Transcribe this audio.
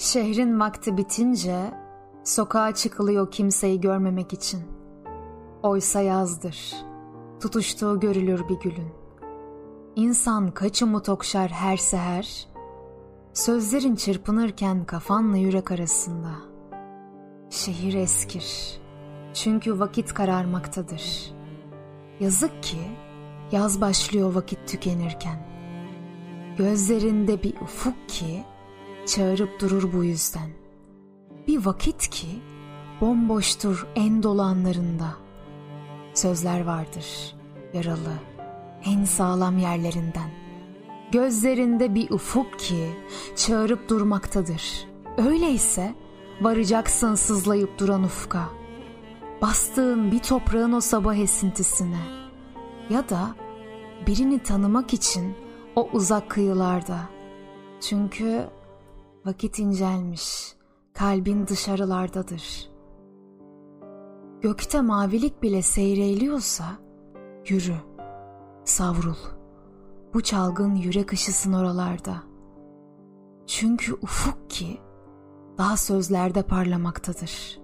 Şehrin vakti bitince sokağa çıkılıyor kimseyi görmemek için. Oysa yazdır, tutuştuğu görülür bir gülün. İnsan kaç umut okşar her seher, sözlerin çırpınırken kafanla yürek arasında. Şehir eskir, çünkü vakit kararmaktadır. Yazık ki yaz başlıyor vakit tükenirken. Gözlerinde bir ufuk ki çağırıp durur bu yüzden. Bir vakit ki bomboştur en dolu anlarında. Sözler vardır yaralı en sağlam yerlerinden. Gözlerinde bir ufuk ki çağırıp durmaktadır. Öyleyse varacaksın sızlayıp duran ufka. Bastığın bir toprağın o sabah esintisine. Ya da birini tanımak için o uzak kıyılarda. Çünkü vakit incelmiş, kalbin dışarılardadır. Gökte mavilik bile seyreliyorsa yürü, savrul. Bu çalgın yürek ışısın oralarda. Çünkü ufuk ki daha sözlerde parlamaktadır.''